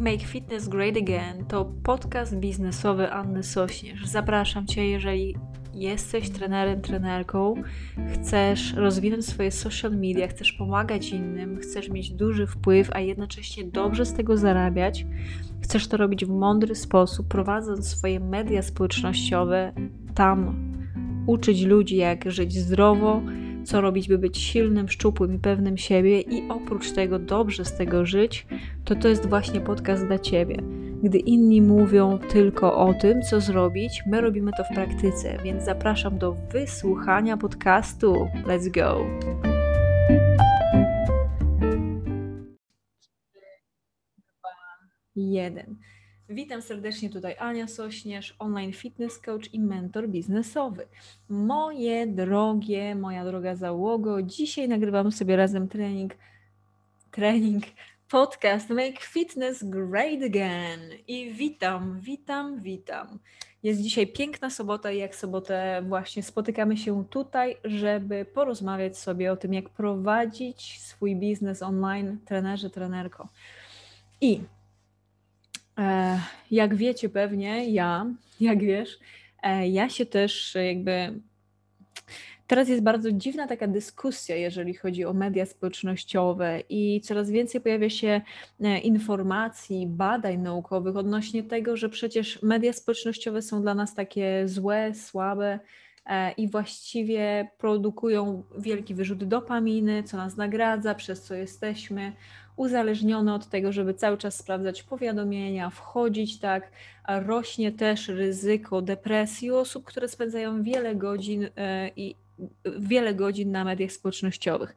Make Fitness Great Again to podcast biznesowy Anny Sośnierz. Zapraszam Cię, jeżeli jesteś trenerem, trenerką, chcesz rozwinąć swoje social media, chcesz pomagać innym, chcesz mieć duży wpływ, a jednocześnie dobrze z tego zarabiać, chcesz to robić w mądry sposób, prowadząc swoje media społecznościowe, tam uczyć ludzi, jak żyć zdrowo, co robić, by być silnym, szczupłym i pewnym siebie, i oprócz tego dobrze z tego żyć, to to jest właśnie podcast dla Ciebie. Gdy inni mówią tylko o tym, co zrobić, my robimy to w praktyce, więc zapraszam do wysłuchania podcastu. Let's go! Jeden. Witam serdecznie tutaj Ania Sośnierz, online fitness coach i mentor biznesowy. Moje drogie, moja droga załogo, dzisiaj nagrywamy sobie razem trening, trening, podcast Make Fitness Great Again. I witam, witam, witam. Jest dzisiaj piękna sobota i jak sobotę właśnie spotykamy się tutaj, żeby porozmawiać sobie o tym, jak prowadzić swój biznes online, trenerze, trenerko. I jak wiecie pewnie, ja, jak wiesz, e, ja się też jakby. Teraz jest bardzo dziwna taka dyskusja, jeżeli chodzi o media społecznościowe, i coraz więcej pojawia się e, informacji, badań naukowych odnośnie tego, że przecież media społecznościowe są dla nas takie złe, słabe i właściwie produkują wielki wyrzut dopaminy, co nas nagradza, przez co jesteśmy uzależnione od tego, żeby cały czas sprawdzać powiadomienia, wchodzić tak. Rośnie też ryzyko depresji osób, które spędzają wiele godzin e, i wiele godzin na mediach społecznościowych.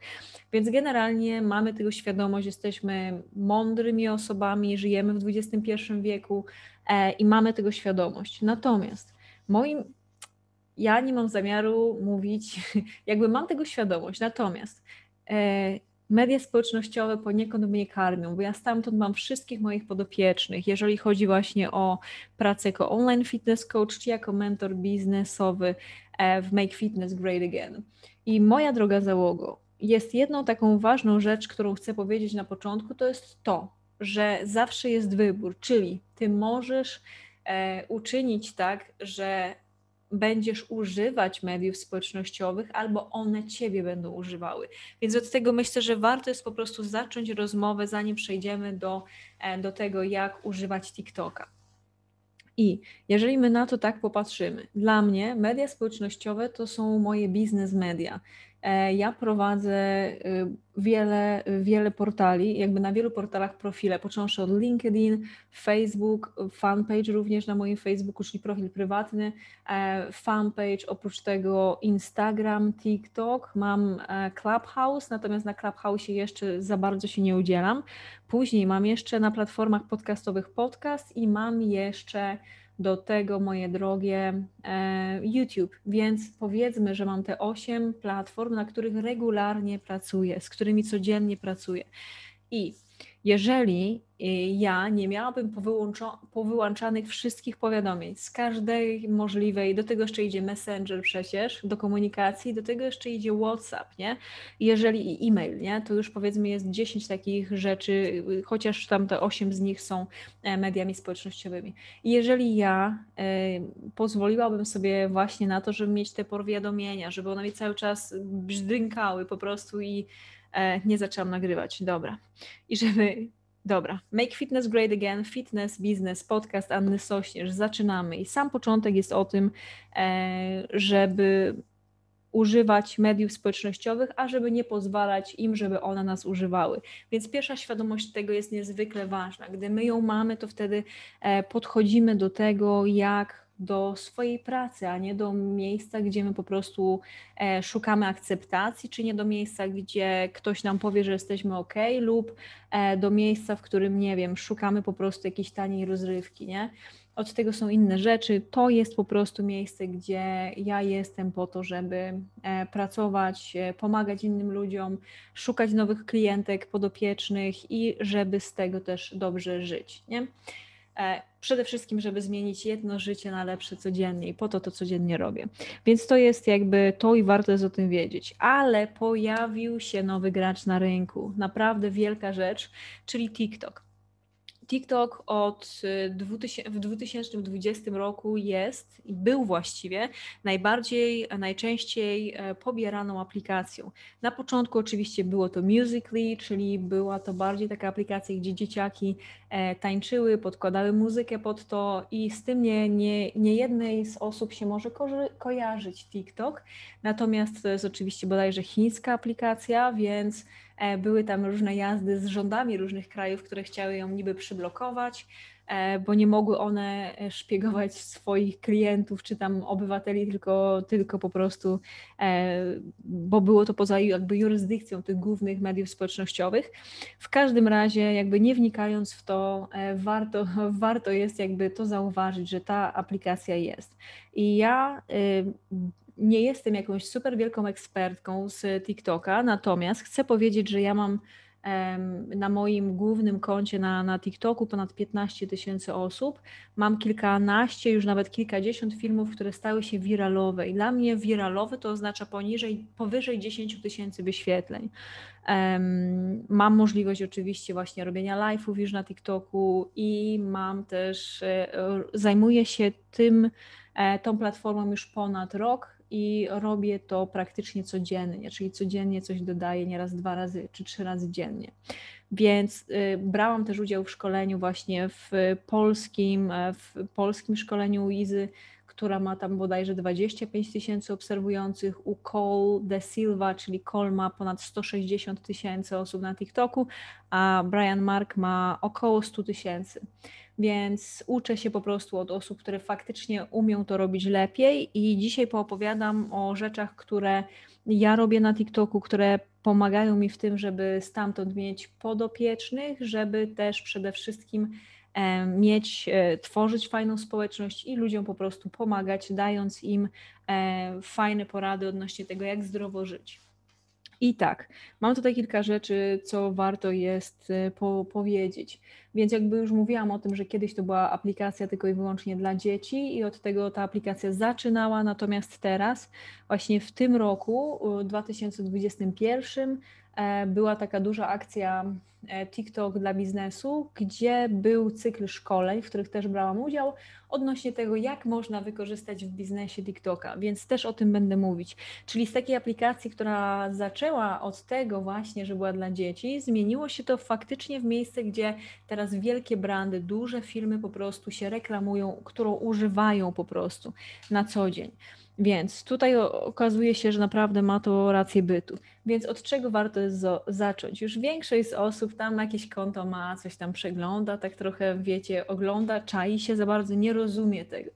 Więc generalnie mamy tego świadomość, jesteśmy mądrymi osobami, żyjemy w XXI wieku e, i mamy tego świadomość. Natomiast moim ja nie mam zamiaru mówić, jakby mam tego świadomość, natomiast e, media społecznościowe poniekąd mnie karmią, bo ja stamtąd mam wszystkich moich podopiecznych, jeżeli chodzi właśnie o pracę jako online fitness coach, czy jako mentor biznesowy e, w Make Fitness Great Again. I moja droga załogo, jest jedną taką ważną rzecz, którą chcę powiedzieć na początku, to jest to, że zawsze jest wybór, czyli ty możesz e, uczynić tak, że będziesz używać mediów społecznościowych, albo one ciebie będą używały. Więc od tego myślę, że warto jest po prostu zacząć rozmowę, zanim przejdziemy do, e, do tego, jak używać TikToka. I jeżeli my na to tak popatrzymy, dla mnie media społecznościowe to są moje biznes media. E, ja prowadzę y, wiele, wiele portali, jakby na wielu portalach profile, począwszy od LinkedIn, Facebook, fanpage również na moim Facebooku, czyli profil prywatny, e, fanpage, oprócz tego Instagram, TikTok, mam e, Clubhouse, natomiast na Clubhouse jeszcze za bardzo się nie udzielam. Później mam jeszcze na platformach podcastowych podcast i mam jeszcze do tego, moje drogie, e, YouTube. Więc powiedzmy, że mam te 8 platform, na których regularnie pracuję, z którymi codziennie pracuję. I jeżeli ja nie miałabym powyłączanych wszystkich powiadomień z każdej możliwej, do tego jeszcze idzie Messenger przecież, do komunikacji, do tego jeszcze idzie WhatsApp, nie? Jeżeli i e-mail, nie? To już powiedzmy jest 10 takich rzeczy, y, chociaż tam te 8 z nich są e, mediami społecznościowymi. Jeżeli ja y, pozwoliłabym sobie właśnie na to, żeby mieć te powiadomienia, żeby one mi cały czas brzdynkały po prostu i E, nie zaczęłam nagrywać. Dobra. I żeby. Dobra. Make Fitness Great Again, Fitness Business, podcast Anny Sośnierz. Zaczynamy. I sam początek jest o tym, e, żeby używać mediów społecznościowych, a żeby nie pozwalać im, żeby one nas używały. Więc pierwsza świadomość tego jest niezwykle ważna. Gdy my ją mamy, to wtedy e, podchodzimy do tego, jak do swojej pracy, a nie do miejsca, gdzie my po prostu e, szukamy akceptacji, czy nie do miejsca, gdzie ktoś nam powie, że jesteśmy ok, lub e, do miejsca, w którym, nie wiem, szukamy po prostu jakiejś taniej rozrywki, nie? Od tego są inne rzeczy. To jest po prostu miejsce, gdzie ja jestem po to, żeby e, pracować, pomagać innym ludziom, szukać nowych klientek, podopiecznych i żeby z tego też dobrze żyć. Nie? E, przede wszystkim, żeby zmienić jedno życie na lepsze codziennie i po to to codziennie robię. Więc to jest jakby to i warto jest o tym wiedzieć. Ale pojawił się nowy gracz na rynku, naprawdę wielka rzecz, czyli TikTok. TikTok od 2000, w 2020 roku jest i był właściwie najbardziej, najczęściej e, pobieraną aplikacją. Na początku oczywiście było to Musical.ly, czyli była to bardziej taka aplikacja, gdzie dzieciaki e, tańczyły, podkładały muzykę pod to i z tym nie, nie, nie jednej z osób się może ko kojarzyć TikTok. Natomiast to jest oczywiście bodajże chińska aplikacja, więc były tam różne jazdy z rządami różnych krajów, które chciały ją niby przyblokować, e, bo nie mogły one e, szpiegować swoich klientów czy tam obywateli, tylko, tylko po prostu, bo było to poza jakby jurysdykcją tych głównych mediów społecznościowych. W każdym razie, jakby nie wnikając w to, warto, warto jest jakby to zauważyć, że ta aplikacja jest. I ja nie jestem jakąś super wielką ekspertką z TikToka, natomiast chcę powiedzieć, że ja mam na moim głównym koncie na, na TikToku ponad 15 tysięcy osób. Mam kilkanaście, już nawet kilkadziesiąt filmów, które stały się wiralowe. I dla mnie wiralowy to oznacza poniżej, powyżej 10 tysięcy wyświetleń. Um, mam możliwość oczywiście właśnie robienia live'ów już na TikToku i mam też, e, zajmuję się tym, e, tą platformą już ponad rok i robię to praktycznie codziennie, czyli codziennie coś dodaję nieraz dwa razy czy trzy razy dziennie. Więc y, brałam też udział w szkoleniu właśnie w polskim, e, w polskim szkoleniu Izy, która ma tam bodajże 25 tysięcy obserwujących, u Cole de Silva, czyli Cole ma ponad 160 tysięcy osób na TikToku, a Brian Mark ma około 100 tysięcy więc uczę się po prostu od osób, które faktycznie umią to robić lepiej i dzisiaj poopowiadam o rzeczach, które ja robię na TikToku, które pomagają mi w tym, żeby stamtąd mieć podopiecznych, żeby też przede wszystkim e, mieć, e, tworzyć fajną społeczność i ludziom po prostu pomagać, dając im e, fajne porady odnośnie tego, jak zdrowo żyć. I tak, mam tutaj kilka rzeczy, co warto jest y, po, powiedzieć. Więc jakby już mówiłam o tym, że kiedyś to była aplikacja tylko i wyłącznie dla dzieci i od tego ta aplikacja zaczynała, natomiast teraz, właśnie w tym roku, 2021, E, była taka duża akcja e, TikTok dla biznesu, gdzie był cykl szkoleń, w których też brałam udział, odnośnie tego, jak można wykorzystać w biznesie TikToka, więc też o tym będę mówić. Czyli z takiej aplikacji, która zaczęła od tego właśnie, że była dla dzieci, zmieniło się to faktycznie w miejsce, gdzie teraz wielkie brandy, duże firmy po prostu się reklamują, którą używają po prostu na co dzień. Więc tutaj okazuje się, że naprawdę ma to rację bytu. Więc od czego warto jest zacząć? Już większość z osób tam jakieś konto ma, coś tam przegląda, tak trochę wiecie, ogląda, czai się za bardzo, nie rozumie tego.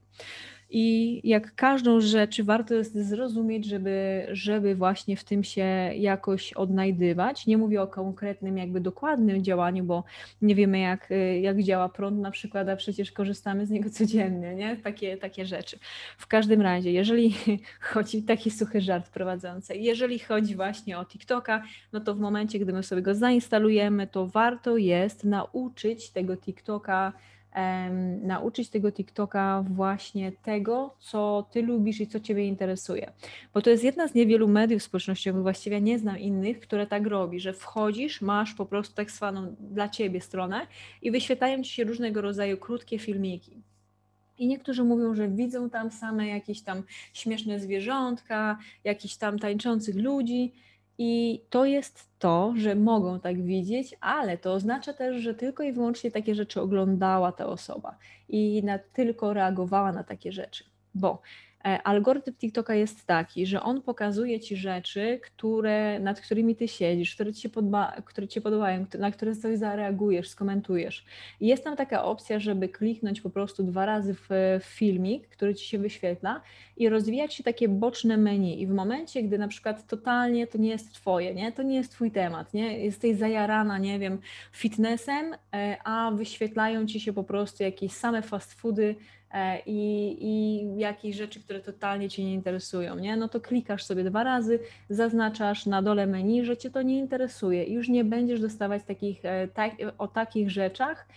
I jak każdą rzecz warto jest zrozumieć, żeby, żeby właśnie w tym się jakoś odnajdywać. Nie mówię o konkretnym, jakby dokładnym działaniu, bo nie wiemy, jak, jak działa prąd na przykład, a przecież korzystamy z niego codziennie, nie? Takie, takie rzeczy. W każdym razie, jeżeli chodzi, taki suchy żart prowadzący, jeżeli chodzi właśnie o TikToka, no to w momencie, gdy my sobie go zainstalujemy, to warto jest nauczyć tego TikToka nauczyć tego TikToka właśnie tego, co ty lubisz i co ciebie interesuje. Bo to jest jedna z niewielu mediów społecznościowych, właściwie nie znam innych, które tak robi, że wchodzisz, masz po prostu tak zwaną dla ciebie stronę i wyświetlają ci się różnego rodzaju krótkie filmiki. I niektórzy mówią, że widzą tam same jakieś tam śmieszne zwierzątka, jakichś tam tańczących ludzi. I to jest to, że mogą tak widzieć, ale to oznacza też, że tylko i wyłącznie takie rzeczy oglądała ta osoba i na, tylko reagowała na takie rzeczy. Bo algorytm TikToka jest taki, że on pokazuje ci rzeczy, które, nad którymi ty siedzisz, które ci, podba, które ci podobają, na które coś zareagujesz, skomentujesz. I jest tam taka opcja, żeby kliknąć po prostu dwa razy w, w filmik, który ci się wyświetla i rozwijać się takie boczne menu. I w momencie, gdy na przykład totalnie to nie jest twoje, nie? to nie jest twój temat, nie? jesteś zajarana, nie wiem, fitnessem, e, a wyświetlają ci się po prostu jakieś same fast foody, E, i, i jakieś rzeczy, które totalnie Cię nie interesują, nie? no to klikasz sobie dwa razy, zaznaczasz na dole menu, że Cię to nie interesuje i już nie będziesz dostawać takich, e, tak, o takich rzeczach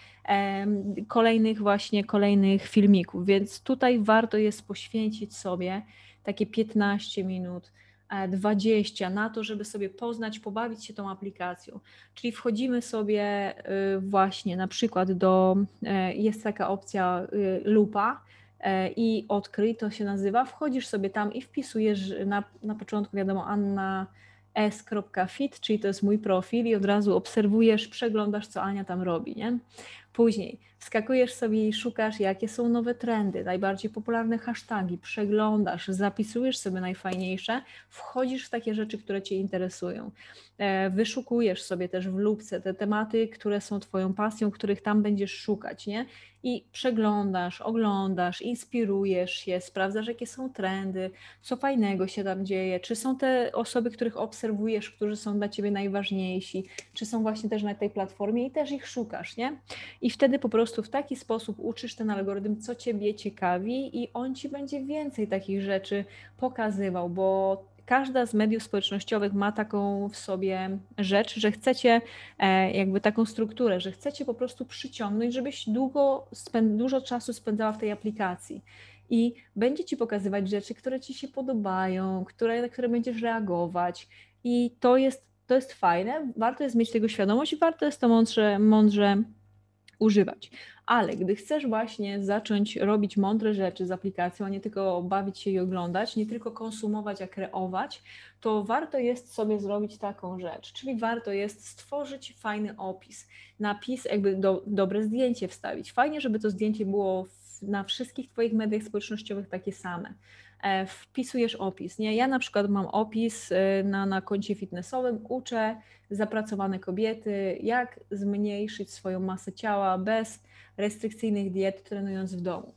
kolejnych właśnie, kolejnych filmików, więc tutaj warto jest poświęcić sobie takie 15 minut, 20 na to, żeby sobie poznać, pobawić się tą aplikacją. Czyli wchodzimy sobie y, właśnie na przykład do, y, jest taka opcja y, lupa i odkryj, to się nazywa, wchodzisz sobie tam i wpisujesz na, na początku wiadomo Anna s.fit, czyli to jest mój profil i od razu obserwujesz, przeglądasz, co Ania tam robi, nie? Później wskakujesz sobie i szukasz, jakie są nowe trendy, najbardziej popularne hasztagi, przeglądasz, zapisujesz sobie najfajniejsze, wchodzisz w takie rzeczy, które Cię interesują. E, wyszukujesz sobie też w lubce te tematy, które są Twoją pasją, których tam będziesz szukać, nie? I przeglądasz, oglądasz, inspirujesz się, sprawdzasz, jakie są trendy, co fajnego się tam dzieje, czy są te osoby, których obserwujesz, którzy są dla Ciebie najważniejsi, czy są właśnie też na tej platformie i też ich szukasz, nie? I wtedy po prostu w taki sposób uczysz ten algorytm, co Ciebie ciekawi, i on Ci będzie więcej takich rzeczy pokazywał, bo każda z mediów społecznościowych ma taką w sobie rzecz, że chcecie e, jakby taką strukturę, że chcecie po prostu przyciągnąć, żebyś długo dużo czasu spędzała w tej aplikacji. I będzie ci pokazywać rzeczy, które ci się podobają, które, na które będziesz reagować. I to jest, to jest fajne, warto jest mieć tego świadomość i warto jest to mądrze, mądrze używać. Ale gdy chcesz właśnie zacząć robić mądre rzeczy z aplikacją, a nie tylko bawić się i oglądać, nie tylko konsumować, a kreować, to warto jest sobie zrobić taką rzecz. Czyli warto jest stworzyć fajny opis, napis, jakby do, dobre zdjęcie wstawić. Fajnie, żeby to zdjęcie było na wszystkich Twoich mediach społecznościowych takie same. E, wpisujesz opis. Nie? Ja na przykład mam opis e, na, na koncie fitnessowym, uczę zapracowane kobiety, jak zmniejszyć swoją masę ciała bez restrykcyjnych diet, trenując w domu.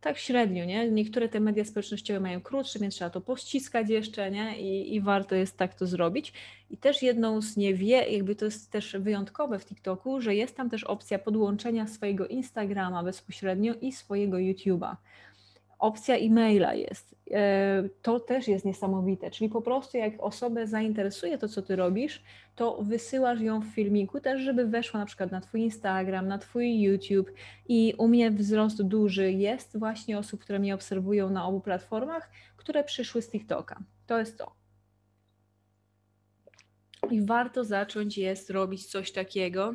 Tak średnio, nie? Niektóre te media społecznościowe mają krótsze, więc trzeba to pościskać jeszcze, nie? I, I warto jest tak to zrobić. I też jedną z niewie, jakby to jest też wyjątkowe w TikToku, że jest tam też opcja podłączenia swojego Instagrama bezpośrednio i swojego YouTube'a opcja e-maila jest. E, to też jest niesamowite, czyli po prostu jak osobę zainteresuje to, co ty robisz, to wysyłasz ją w filmiku też, żeby weszła na przykład na twój Instagram, na twój YouTube i u mnie wzrost duży jest właśnie osób, które mnie obserwują na obu platformach, które przyszły z TikToka. To jest to. I warto zacząć jest robić coś takiego,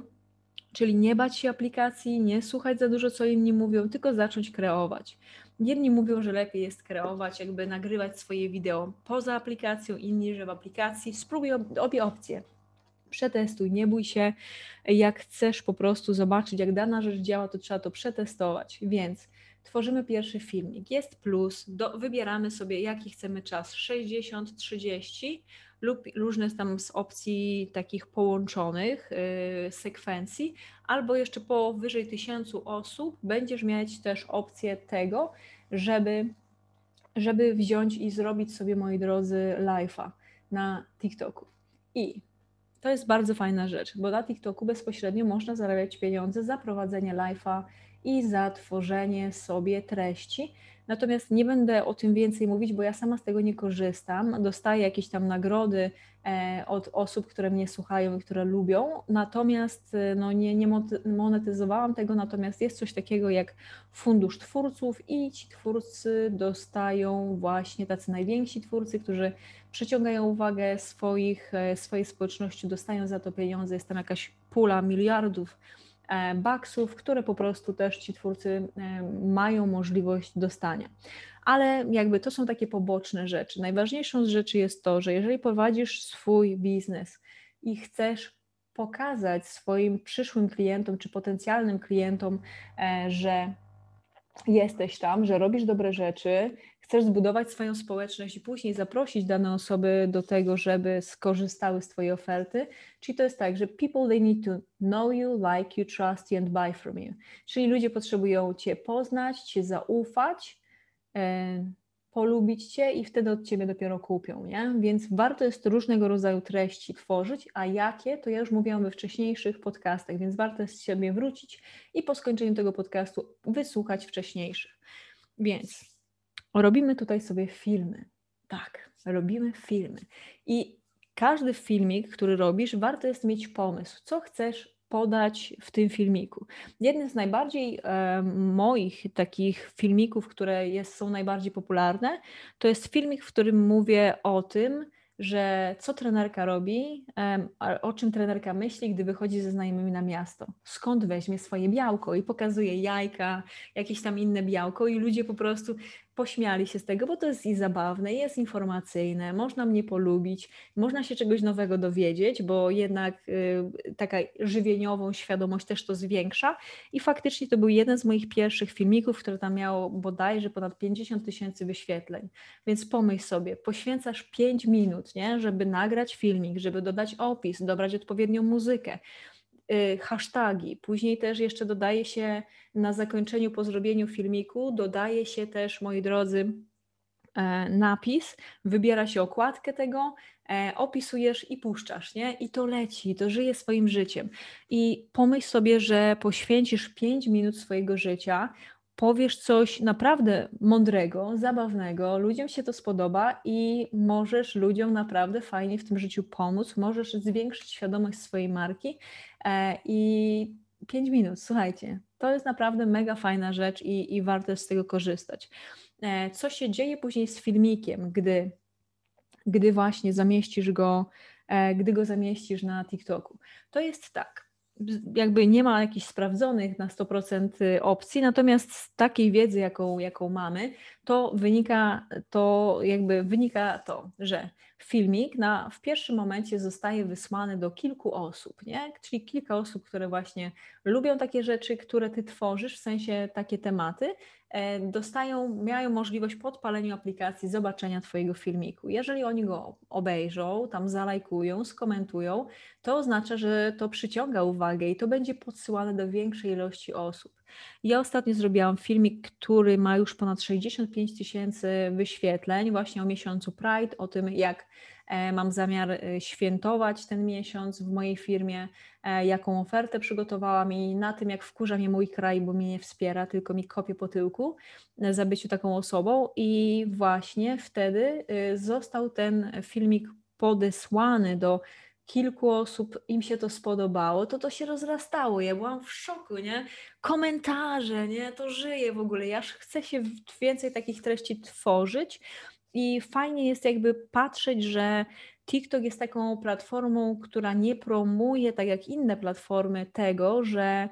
czyli nie bać się aplikacji, nie słuchać za dużo, co inni mówią, tylko zacząć kreować. Jedni mówią, że lepiej jest kreować, jakby nagrywać swoje wideo poza aplikacją, inni, że w aplikacji. Spróbuj obie opcje. Przetestuj, nie bój się. Jak chcesz po prostu zobaczyć, jak dana rzecz działa, to trzeba to przetestować. Więc tworzymy pierwszy filmik. Jest plus, do, wybieramy sobie, jaki chcemy czas 60, 30 lub różne tam z opcji takich połączonych yy, sekwencji, albo jeszcze powyżej tysiącu osób będziesz mieć też opcję tego, żeby, żeby wziąć i zrobić sobie, moi drodzy, live'a na TikToku. I to jest bardzo fajna rzecz, bo na TikToku bezpośrednio można zarabiać pieniądze za prowadzenie live'a i za tworzenie sobie treści. Natomiast nie będę o tym więcej mówić, bo ja sama z tego nie korzystam. Dostaję jakieś tam nagrody e, od osób, które mnie słuchają i które lubią. Natomiast e, no, nie, nie monetyzowałam tego, natomiast jest coś takiego jak fundusz twórców i ci twórcy dostają właśnie tacy najwięksi twórcy, którzy przyciągają uwagę swoich, e, swojej społeczności, dostają za to pieniądze. Jest tam jakaś pula miliardów baksów, które po prostu też ci twórcy e, mają możliwość dostania. Ale jakby to są takie poboczne rzeczy. Najważniejszą z rzeczy jest to, że jeżeli prowadzisz swój biznes i chcesz pokazać swoim przyszłym klientom czy potencjalnym klientom, e, że jesteś tam, że robisz dobre rzeczy, chcesz zbudować swoją społeczność i później zaprosić dane osoby do tego, żeby skorzystały z Twojej oferty. Czyli to jest tak, że people they need to know you, like you, trust you and buy from you. Czyli ludzie potrzebują Cię poznać, Cię zaufać, e, polubić Cię i wtedy od Ciebie dopiero kupią, nie? Więc warto jest różnego rodzaju treści tworzyć, a jakie, to ja już mówiłam we wcześniejszych podcastach, więc warto jest siebie wrócić i po skończeniu tego podcastu wysłuchać wcześniejszych. Więc robimy tutaj sobie filmy. Tak, robimy filmy. I każdy filmik, który robisz, warto jest mieć pomysł, co chcesz podać w tym filmiku. Jeden z najbardziej e, moich takich filmików, które jest, są najbardziej popularne, to jest filmik, w którym mówię o tym, że co trenerka robi, o czym trenerka myśli, gdy wychodzi ze znajomymi na miasto. Skąd weźmie swoje białko i pokazuje jajka, jakieś tam inne białko i ludzie po prostu pośmiali się z tego, bo to jest i zabawne, jest informacyjne, można mnie polubić, można się czegoś nowego dowiedzieć, bo jednak y, taka żywieniową świadomość też to zwiększa. I faktycznie to był jeden z moich pierwszych filmików, który tam miał bodajże ponad 50 tysięcy wyświetleń. Więc pomyśl sobie, poświęcasz 5 minut, nie, żeby nagrać filmik, żeby dodać opis, dobrać odpowiednią muzykę hasztagi. Później też jeszcze dodaje się na zakończeniu, po zrobieniu filmiku, dodaje się też, moi drodzy, e, napis, wybiera się okładkę tego, e, opisujesz i puszczasz, nie? I to leci, to żyje swoim życiem. I pomyśl sobie, że poświęcisz 5 minut swojego życia, powiesz coś naprawdę mądrego, zabawnego, ludziom się to spodoba i możesz ludziom naprawdę fajnie w tym życiu pomóc, możesz zwiększyć świadomość swojej marki e, i 5 minut, słuchajcie, to jest naprawdę mega fajna rzecz i, i warto z tego korzystać. E, co się dzieje później z filmikiem, gdy, gdy właśnie zamieścisz go, e, gdy go zamieścisz na TikToku? To jest tak jakby nie ma jakichś sprawdzonych na 100% y, opcji, natomiast z takiej wiedzy, jaką, jaką mamy, to wynika to, jakby wynika to, że filmik na, w pierwszym momencie zostaje wysłany do kilku osób, nie? czyli kilka osób, które właśnie lubią takie rzeczy, które ty tworzysz, w sensie takie tematy, e, dostają, mają możliwość po odpaleniu aplikacji zobaczenia Twojego filmiku. Jeżeli oni go obejrzą, tam zalajkują, skomentują, to oznacza, że to przyciąga uwagę i to będzie podsyłane do większej ilości osób. Ja ostatnio zrobiłam filmik, który ma już ponad 65 tysięcy wyświetleń, właśnie o miesiącu Pride, o tym, jak e, mam zamiar e, świętować ten miesiąc w mojej firmie, e, jaką ofertę przygotowałam i na tym, jak wkurza mnie mój kraj, bo mnie nie wspiera, tylko mi kopie po tyłku za byciu taką osobą. I właśnie wtedy został ten filmik podesłany do kilku osób im się to spodobało, to to się rozrastało. Ja byłam w szoku, nie? Komentarze, nie? To żyje w ogóle. Ja chcę się więcej takich treści tworzyć i fajnie jest jakby patrzeć, że TikTok jest taką platformą, która nie promuje, tak jak inne platformy, tego, że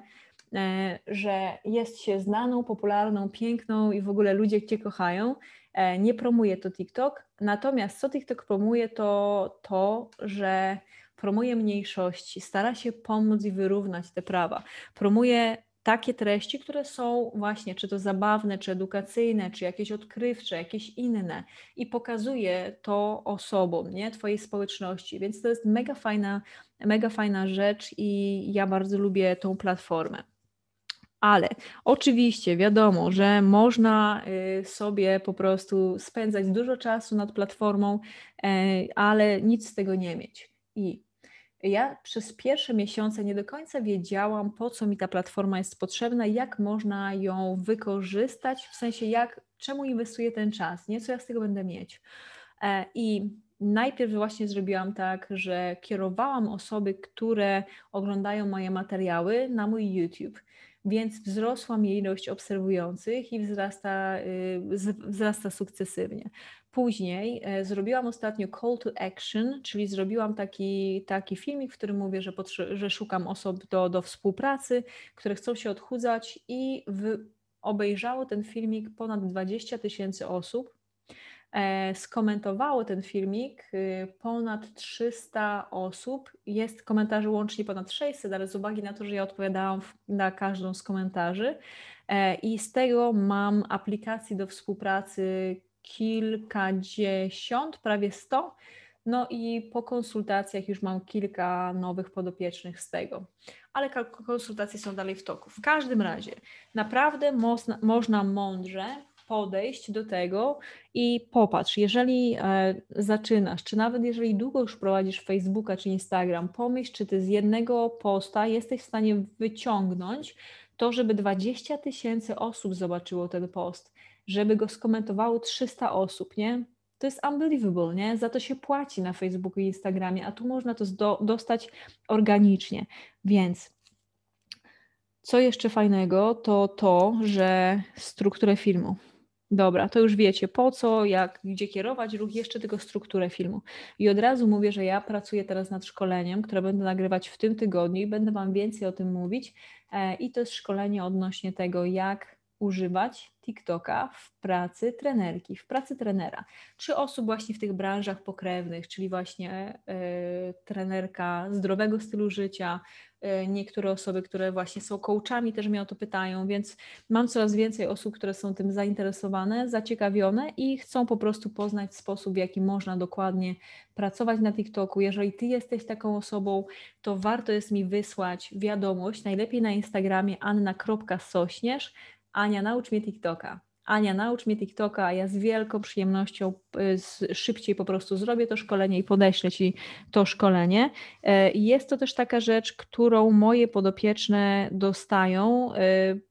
e, że jest się znaną, popularną, piękną i w ogóle ludzie cię kochają. E, nie promuje to TikTok. Natomiast co TikTok promuje, to to, że promuje mniejszości, stara się pomóc i wyrównać te prawa, promuje takie treści, które są właśnie czy to zabawne, czy edukacyjne, czy jakieś odkrywcze, jakieś inne i pokazuje to osobom, nie, twojej społeczności, więc to jest mega fajna, mega fajna rzecz i ja bardzo lubię tą platformę. Ale oczywiście wiadomo, że można y, sobie po prostu spędzać dużo czasu nad platformą, e, ale nic z tego nie mieć. I ja przez pierwsze miesiące nie do końca wiedziałam, po co mi ta platforma jest potrzebna, jak można ją wykorzystać, w sensie jak, czemu inwestuję ten czas, nie co ja z tego będę mieć. E, I najpierw właśnie zrobiłam tak, że kierowałam osoby, które oglądają moje materiały na mój YouTube więc wzrosła mi ilość obserwujących i wzrasta, y, wzrasta sukcesywnie. Później e, zrobiłam ostatnio call to action, czyli zrobiłam taki, taki filmik, w którym mówię, że, że szukam osób do, do współpracy, które chcą się odchudzać i w, obejrzało ten filmik ponad 20 tysięcy osób. E, skomentowało ten filmik y, ponad 300 osób. Jest komentarzy łącznie ponad 600, ale z uwagi na to, że ja odpowiadałam na każdą z komentarzy e, i z tego mam aplikacji do współpracy kilkadziesiąt, prawie 100. No i po konsultacjach już mam kilka nowych podopiecznych z tego, ale konsultacje są dalej w toku. W każdym razie, naprawdę można, można mądrze podejść do tego i popatrz, jeżeli e, zaczynasz, czy nawet jeżeli długo już prowadzisz Facebooka czy Instagram, pomyśl, czy ty z jednego posta jesteś w stanie wyciągnąć to, żeby 20 tysięcy osób zobaczyło ten post, żeby go skomentowało 300 osób, nie? To jest unbelievable, nie? Za to się płaci na Facebooku i Instagramie, a tu można to do, dostać organicznie. Więc co jeszcze fajnego, to to, że strukturę filmu Dobra, to już wiecie po co, jak, gdzie kierować ruch, jeszcze tylko strukturę filmu. I od razu mówię, że ja pracuję teraz nad szkoleniem, które będę nagrywać w tym tygodniu i będę Wam więcej o tym mówić. E, I to jest szkolenie odnośnie tego, jak używać TikToka w pracy trenerki, w pracy trenera, czy osób właśnie w tych branżach pokrewnych, czyli właśnie y, trenerka zdrowego stylu życia, y, niektóre osoby, które właśnie są coachami też mnie o to pytają, więc mam coraz więcej osób, które są tym zainteresowane, zaciekawione i chcą po prostu poznać sposób, w jaki można dokładnie pracować na TikToku. Jeżeli Ty jesteś taką osobą, to warto jest mi wysłać wiadomość, najlepiej na Instagramie anna.sośnierz, Ania, naucz mnie TikToka. Ania, naucz mnie TikToka, a ja z wielką przyjemnością y, szybciej po prostu zrobię to szkolenie i podeślę Ci to szkolenie. E, jest to też taka rzecz, którą moje podopieczne dostają, y,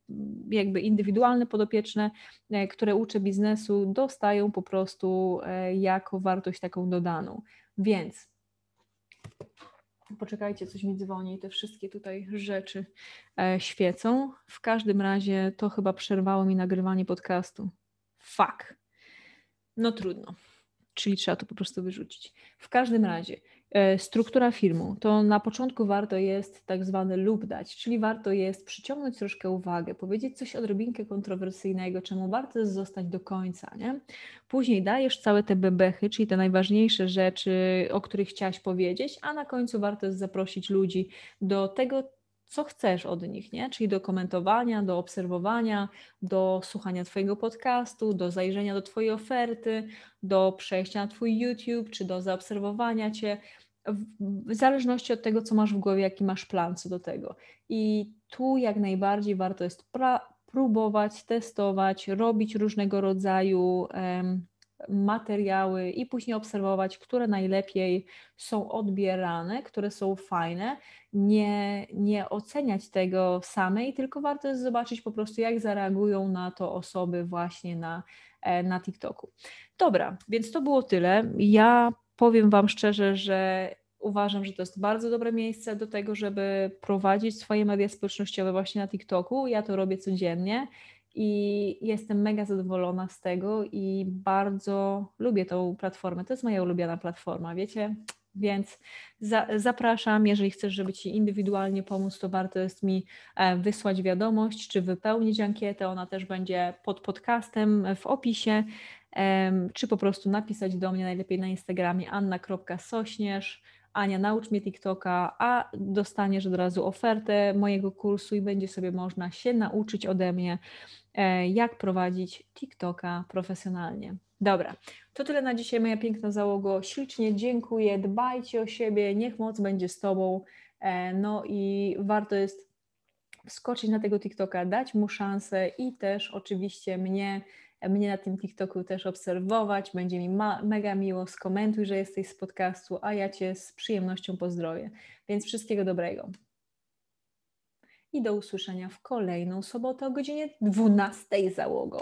jakby indywidualne podopieczne, e, które uczę biznesu, dostają po prostu e, jako wartość taką dodaną. Więc Poczekajcie, coś mi dzwoni, te wszystkie tutaj rzeczy e, świecą. W każdym razie to chyba przerwało mi nagrywanie podcastu. Fuck. No trudno. Czyli trzeba to po prostu wyrzucić. W każdym razie, E, struktura filmu, to na początku warto jest tak zwany lub dać, czyli warto jest przyciągnąć troszkę uwagę, powiedzieć coś odrobinkę kontrowersyjnego, czemu warto jest zostać do końca, nie? Później dajesz całe te bebechy, czyli te najważniejsze rzeczy, o których chciałaś powiedzieć, a na końcu warto jest zaprosić ludzi do tego, co chcesz od nich, nie? Czyli do komentowania, do obserwowania, do słuchania Twojego podcastu, do zajrzenia do Twojej oferty, do przejścia na Twój YouTube, czy do zaobserwowania Cię, w zależności od tego, co masz w głowie, jaki masz plan co do tego. I tu jak najbardziej warto jest próbować, testować, robić różnego rodzaju materiały i później obserwować, które najlepiej są odbierane, które są fajne. Nie, nie oceniać tego samej, tylko warto jest zobaczyć po prostu, jak zareagują na to osoby właśnie na, e, na TikToku. Dobra, więc to było tyle. Ja powiem Wam szczerze, że uważam, że to jest bardzo dobre miejsce do tego, żeby prowadzić swoje media społecznościowe właśnie na TikToku. Ja to robię codziennie i jestem mega zadowolona z tego i bardzo lubię tą platformę. To jest moja ulubiona platforma, wiecie? Więc za, zapraszam, jeżeli chcesz, żeby Ci indywidualnie pomóc, to warto jest mi e, wysłać wiadomość, czy wypełnić ankietę. Ona też będzie pod podcastem w opisie, czy po prostu napisać do mnie najlepiej na Instagramie anna.sośnierz Ania, naucz mnie TikToka, a dostaniesz od razu ofertę mojego kursu i będzie sobie można się nauczyć ode mnie, e, jak prowadzić TikToka profesjonalnie. Dobra, to tyle na dzisiaj, moja piękna załogo. Ślicznie dziękuję, dbajcie o siebie, niech moc będzie z Tobą. E, no i warto jest wskoczyć na tego TikToka, dać mu szansę i też oczywiście mnie mnie na tym TikToku też obserwować. Będzie mi mega miło. Skomentuj, że jesteś z podcastu, a ja Cię z przyjemnością pozdrowię. Więc wszystkiego dobrego. I do usłyszenia w kolejną sobotę o godzinie 12 załogo.